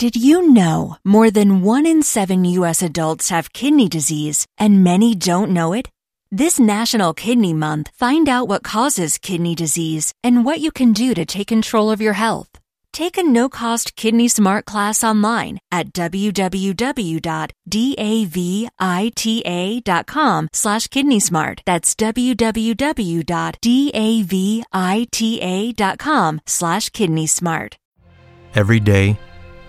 Did you know more than one in seven U.S. adults have kidney disease and many don't know it? This National Kidney Month, find out what causes kidney disease and what you can do to take control of your health. Take a no-cost Kidney Smart class online at www.davita.com slash kidneysmart. That's www.davita.com slash kidneysmart. Every day,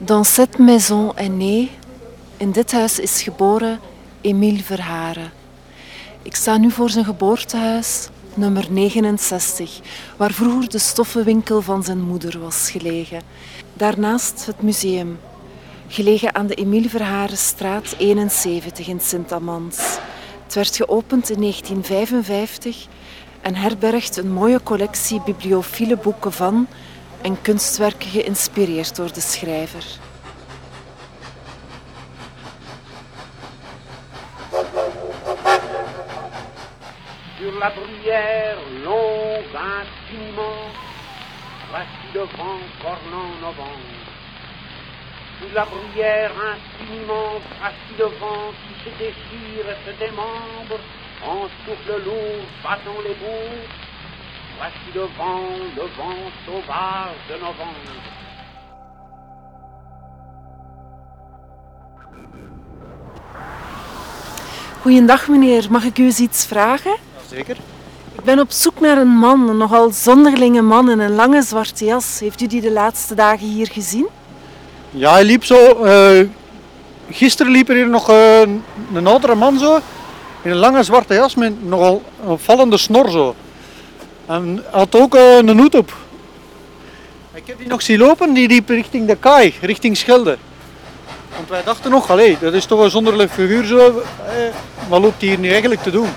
Dans cette maison est né, in dit huis is geboren Emile Verharen. Ik sta nu voor zijn geboortehuis, nummer 69, waar vroeger de stoffenwinkel van zijn moeder was gelegen. Daarnaast het museum, gelegen aan de Emile Verharenstraat 71 in Sint-Amans. Het werd geopend in 1955 en herbergt een mooie collectie bibliophile boeken van en kunstwerken geïnspireerd door de schrijver. Sur la bruyère longue infiniment, voici le vent cornant novembre. Sur la bruyère infiniment, voici le vent qui se déchire et se démembre, en souffle lourd battant les bourgs. Voici le vent, le vent sauvage de novembre. Goedendag meneer, mag ik u eens iets vragen? Zeker. Ik ben op zoek naar een man, een nogal zonderlinge man in een lange zwarte jas. Heeft u die de laatste dagen hier gezien? Ja, hij liep zo. eh, gisteren liep er hier nog eh, een oudere man zo. In een lange zwarte jas met nogal een opvallende snor zo. En had ook eh, een hoed op. Ik heb die nog zien lopen, die liep richting de kaai, richting Schelde. Want wij dachten nog, allee, dat is toch een zonderlijk figuur zo. Eh, wat loopt hier nu eigenlijk te doen?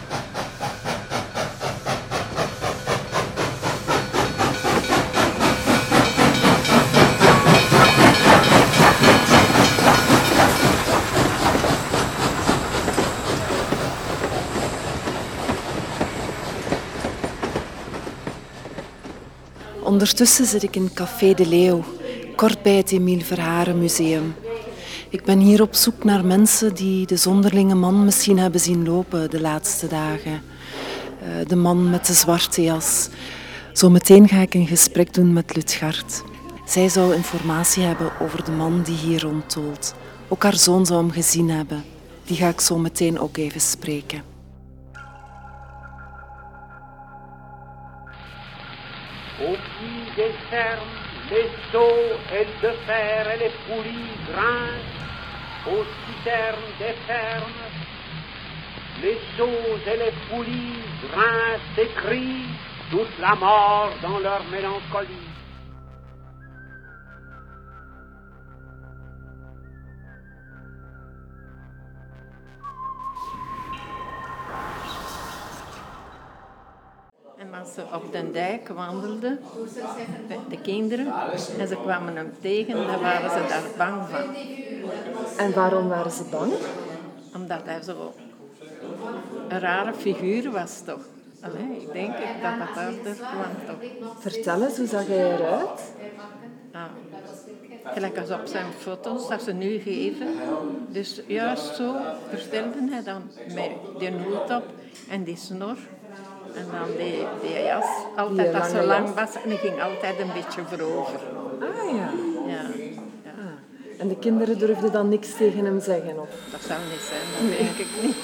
Ondertussen zit ik in Café de Leeuw, kort bij het Emile Verharen Museum. Ik ben hier op zoek naar mensen die de zonderlinge man misschien hebben zien lopen de laatste dagen. Eh, de man met de zwarte jas. Zometeen ga ik een gesprek doen met Lutgard. Zij zou informatie hebben over de man die hier rondtolt. Ook haar zoon zou hem gezien hebben. Die ga ik zo meteen ook even spreken. Au les seaux et de fer et les poulies grincent. Aux citernes des fermes, les seaux et les poulies grincent et crient toute la mort dans leur mélancolie. Als ze op de dijk wandelden, de- de kinderen, en ze kwamen hem tegen, dan waren ze daar bang van. En waarom waren ze bang? Omdat hij zo een rare figuur was, toch? Allee, ik denk dat dat daardoor kwam, toch? Vertel eens, hoe zag hij eruit? Ah, gelijk als op zijn foto's dat ze nu geven. Dus juist zo verstelde hij dan met die hoed op en die snor. En dan die, die jas, altijd Die dat zo lange lang was. En hij ging altijd een beetje voorover. Ah ja. Ja, En de kinderen durfden dan niks tegen hem zeggen? Of? dat zou niet zijn, dat denk ik niet.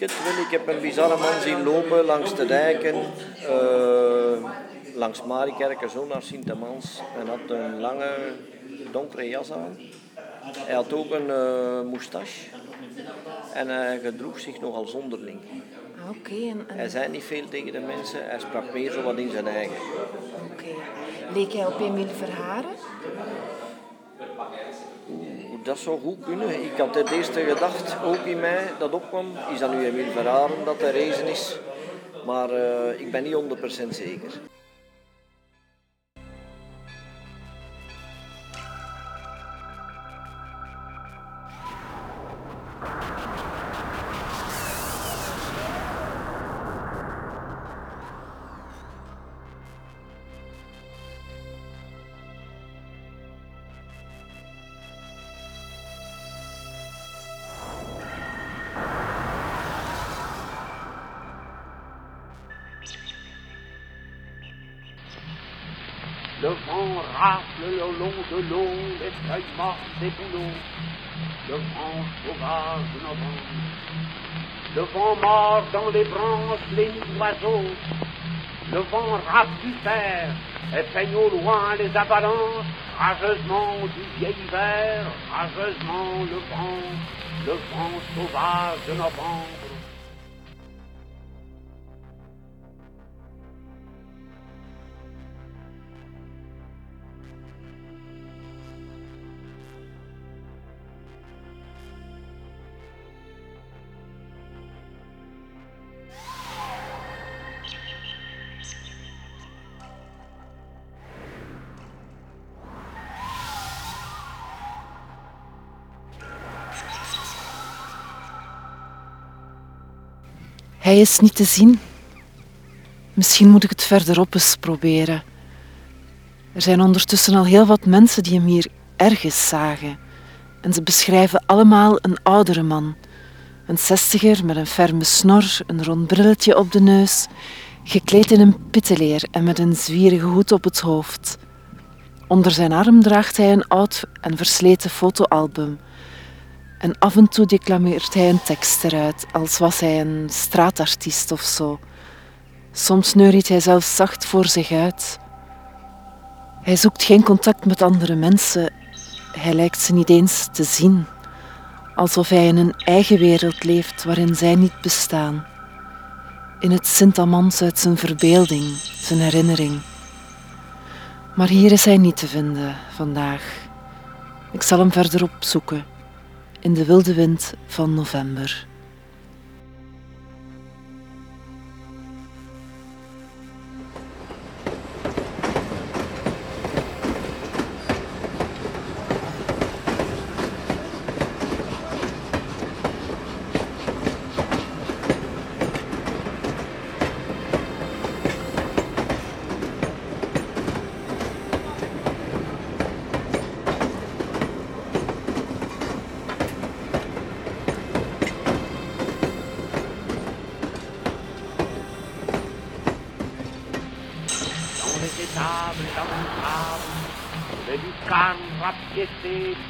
Het. Ik heb een bizarre man zien lopen langs de dijken, uh, langs Marikerken, zo naar Sint-Amans. En had een lange, donkere jas aan. Hij had ook een uh, moustache. En hij gedroeg zich nogal zonderling. Ah, oké. en, Hij zei niet veel tegen de mensen, hij sprak meer zo wat in zijn eigen. Oké. Leek hij op Emile Verharen? Dat zou goed kunnen. Ik had het eerste gedacht, ook in mij, dat opkwam. Is dat nu Emile Verharen dat hij reizen is? Maar uh, ik ben niet 100% zeker. Long mortes des bouleaux. Le vent sauvage de novembre. Le vent mord dans les branches les nids d'oiseaux. Le vent râpe du fer et peigne au loin les avalanches. Rageusement du vieil hiver, rageusement le vent, le vent sauvage de novembre. Hij is niet te zien. Misschien moet ik het verderop eens proberen. Er zijn ondertussen al heel wat mensen die hem hier ergens zagen. En ze beschrijven allemaal een oudere man. Een zestiger met een ferme snor, een rond brilletje op de neus, gekleed in een pitteleer en met een zwierige hoed op het hoofd. Onder zijn arm draagt hij een oud en versleten fotoalbum en af en toe declameert hij een tekst eruit, als was hij een straatartiest of zo. Soms neuriet hij zelfs zacht voor zich uit. Hij zoekt geen contact met andere mensen. Hij lijkt ze niet eens te zien. Alsof hij in een eigen wereld leeft waarin zij niet bestaan. In het Sint-Amans uit zijn verbeelding, zijn herinnering. Maar hier is hij niet te vinden vandaag. Ik zal hem verder opzoeken in de wilde wind van november.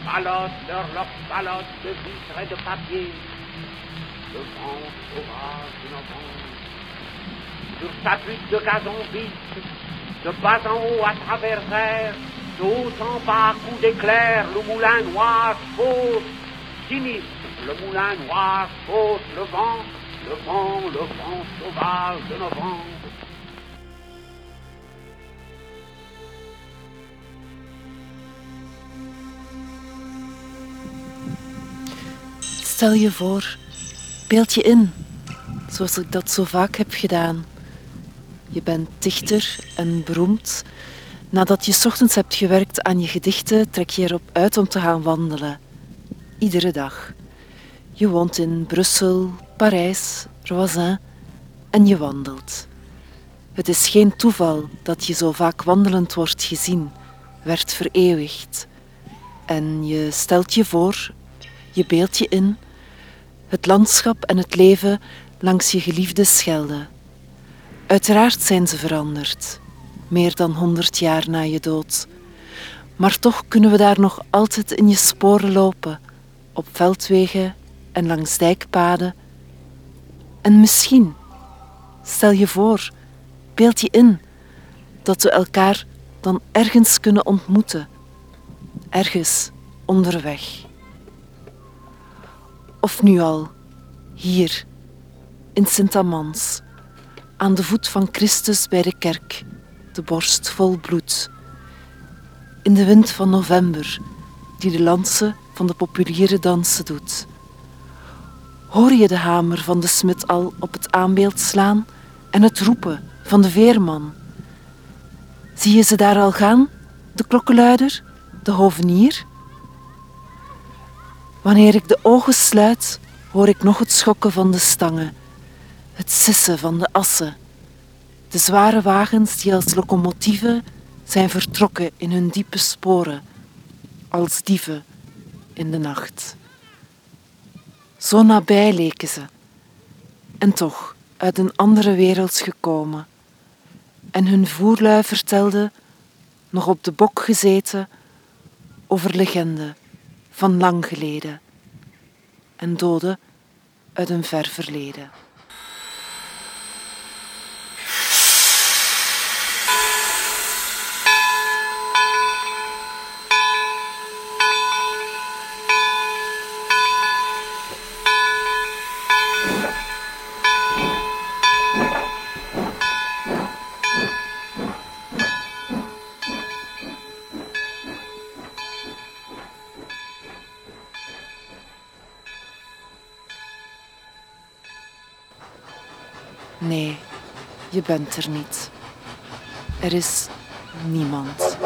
Balotent leur leur balotte de vitres et de papier. Le vent sauvage de novembre. Sur sa butte de gazon vide, de bas en haut à travers air, de haut en bas à coups d'éclair, le moulin noir fausse, sinistre, le moulin noir fausse, le vent, le vent, le vent sauvage de novembre. Stel je voor, beeld je in, zoals ik dat zo vaak heb gedaan. Je bent dichter en beroemd. Nadat je ochtends hebt gewerkt aan je gedichten, trek je erop uit om te gaan wandelen. Iedere dag. Je woont in Brussel, Parijs, Roisin en je wandelt. Het is geen toeval dat je zo vaak wandelend wordt gezien, werd vereeuwigd. En je stelt je voor, je beeld je in het landschap en het leven langs je geliefde Schelde. Uiteraard zijn ze veranderd, meer dan honderd jaar na je dood. Maar toch kunnen we daar nog altijd in je sporen lopen, op veldwegen en langs dijkpaden. En misschien, stel je voor, beeld je in dat we elkaar dan ergens kunnen ontmoeten, ergens onderweg. Of nu al, hier, in Sint-Amans, aan de voet van Christus bij de kerk, de borst vol bloed. In de wind van november, die de lansen van de populiere dansen doet. Hoor je de hamer van de smid al op het aanbeeld slaan en het roepen van de veerman? Zie je ze daar al gaan, de klokkenluider, de hovenier? Wanneer ik de ogen sluit, hoor ik nog het schokken van de stangen, het sissen van de assen, de zware wagens die als locomotieven zijn vertrokken in hun diepe sporen, als dieven in de nacht. Zo nabij leken ze, en toch uit een andere wereld gekomen. En hun voerlui vertelde, nog op de bok gezeten, over legende van lang geleden en doden uit een ver verleden. Nee, je bent er niet. Er is niemand.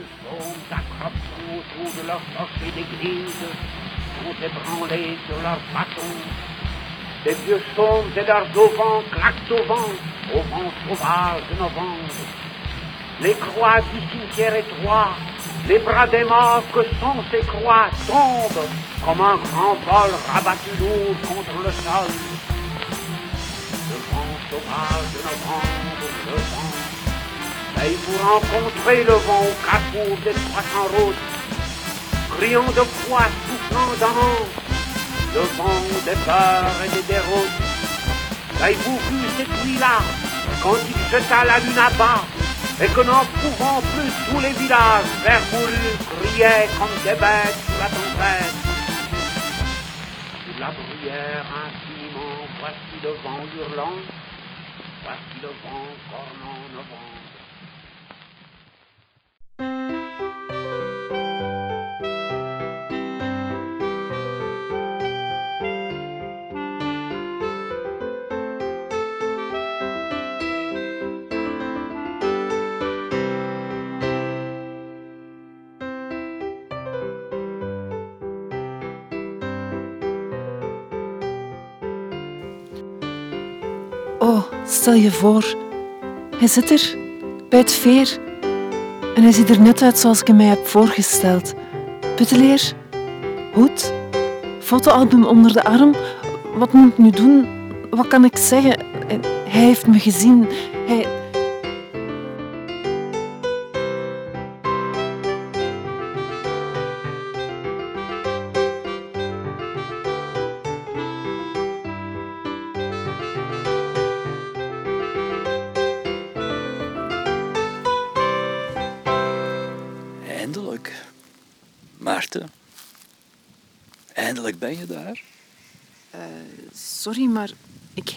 Les vieux saules s'accrochent autour de leur clocher d'église, sont ébranlés sur leurs bâtons. Les vieux saules et leurs auvents claquent au vent, au vent sauvage de novembre. Les croix du cimetière étroit, les bras des morts que sont ces croix tombent comme un grand vol rabattu lourd contre le sol. Le vent sauvage de novembre, le vent et vous rencontrez le vent au carrefour des 300 routes, criant de foi, soufflant d'amant, le vent des peurs et des déroutes. Avez-vous vu cette nuit-là, quand il jeta la lune à bas, et que n'en pouvant plus tous les villages, vers mourus criaient comme des bêtes sous la tempête. Sur la bruyère infiniment, voici le vent hurlant, voici le vent cornant novembre. Stel je voor, hij zit er, bij het veer. En hij ziet er net uit zoals ik hem mij heb voorgesteld. Putteleer, hoed, fotoalbum onder de arm. Wat moet ik nu doen? Wat kan ik zeggen? Hij heeft me gezien. Hij...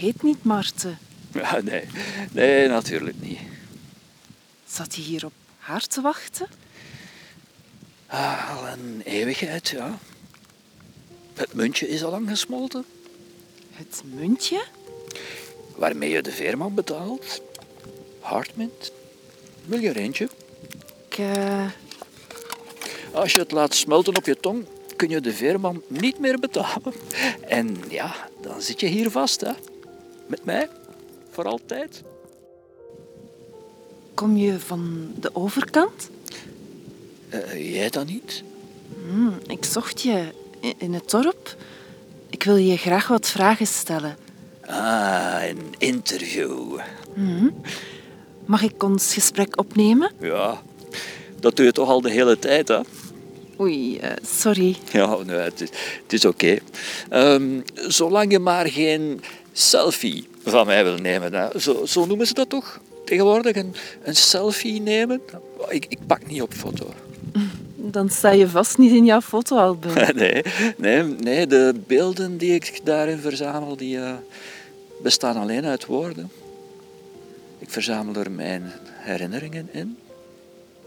heet niet Maarten. Ja, nee. Nee, natuurlijk niet. Zat hij hier op haar te wachten? Ah, al een eeuwigheid, ja. Het muntje is al lang gesmolten. Het muntje? Waarmee je de veerman betaalt. Hardmint. Wil je er eentje? Ik, eh, Als je het laat smelten op je tong, kun je de veerman niet meer betalen. En ja, dan zit je hier vast, hè. Met mij, voor altijd. Kom je van de overkant? Uh, jij dan niet? Hmm, ik zocht je in het dorp. Ik wil je graag wat vragen stellen. Ah, een interview. Hmm. Mag ik ons gesprek opnemen? Ja, dat doe je toch al de hele tijd, hè? Oei, uh, sorry. Ja, nee, het is, het is oké. Okay. Um, ehm, zolang je maar geen selfie van mij wil nemen. Zo, zo noemen ze dat toch? Tegenwoordig een, een selfie nemen. Ik, ik pak niet op foto. Dan sta je vast niet in jouw fotoalbum. nee, nee, nee, de beelden die ik daarin verzamel, die uh, bestaan alleen uit woorden. Ik verzamel er mijn herinneringen in.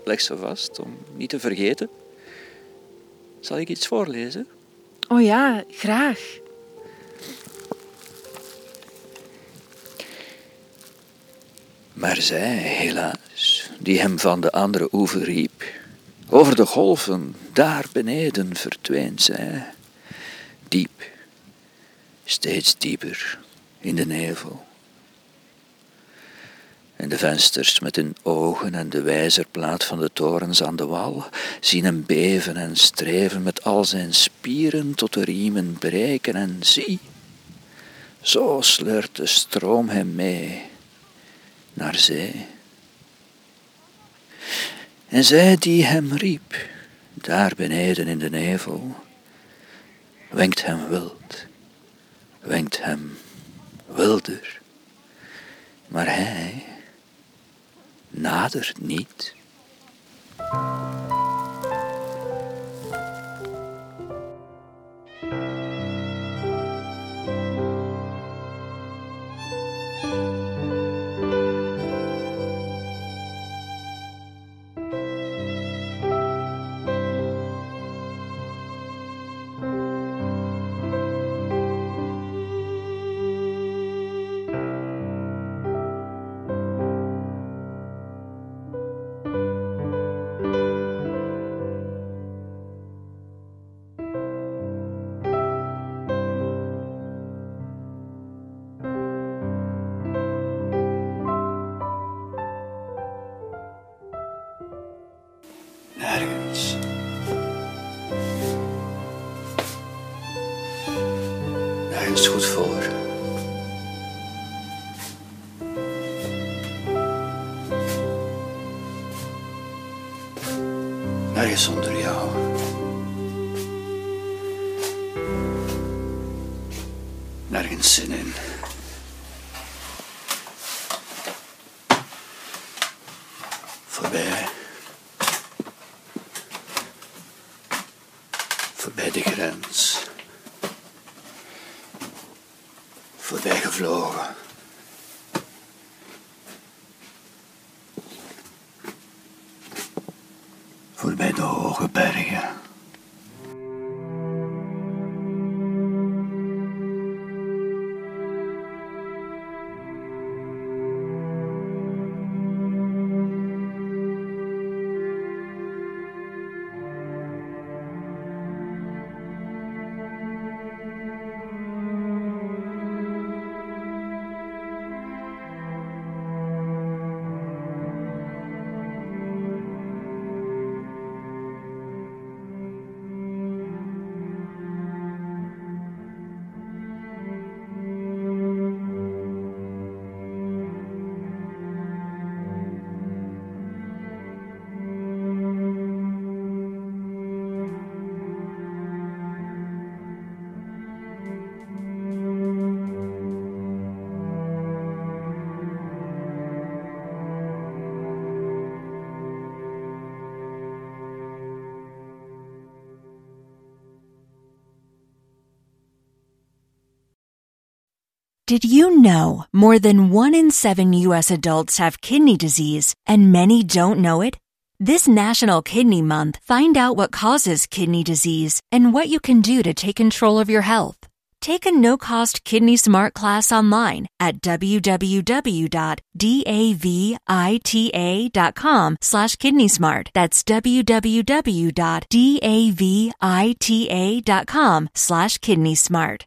Leg ze vast om niet te vergeten. Zal ik iets voorlezen? Oh ja, graag. Maar zij, helaas, die hem van de andere oever riep, over de golven daar beneden verdwijnt zij, diep, steeds dieper in de nevel. En de vensters met hun ogen en de wijzerplaat van de torens aan de wal zien hem beven en streven met al zijn spieren tot de riemen breken en zie, zo sleurt de stroom hem mee naar zee. En zij die hem riep, daar beneden in de nevel, wenkt hem wild, wenkt hem wilder, maar hij nadert niet. Is goed voor. Nergens zonder jou. Nergens zin in. Did you know more than one in seven U.S. adults have kidney disease and many don't know it? This National Kidney Month, find out what causes kidney disease and what you can do to take control of your health. Take a no cost Kidney Smart class online at www.davita.com slash kidney smart. That's www.davita.com slash kidney smart.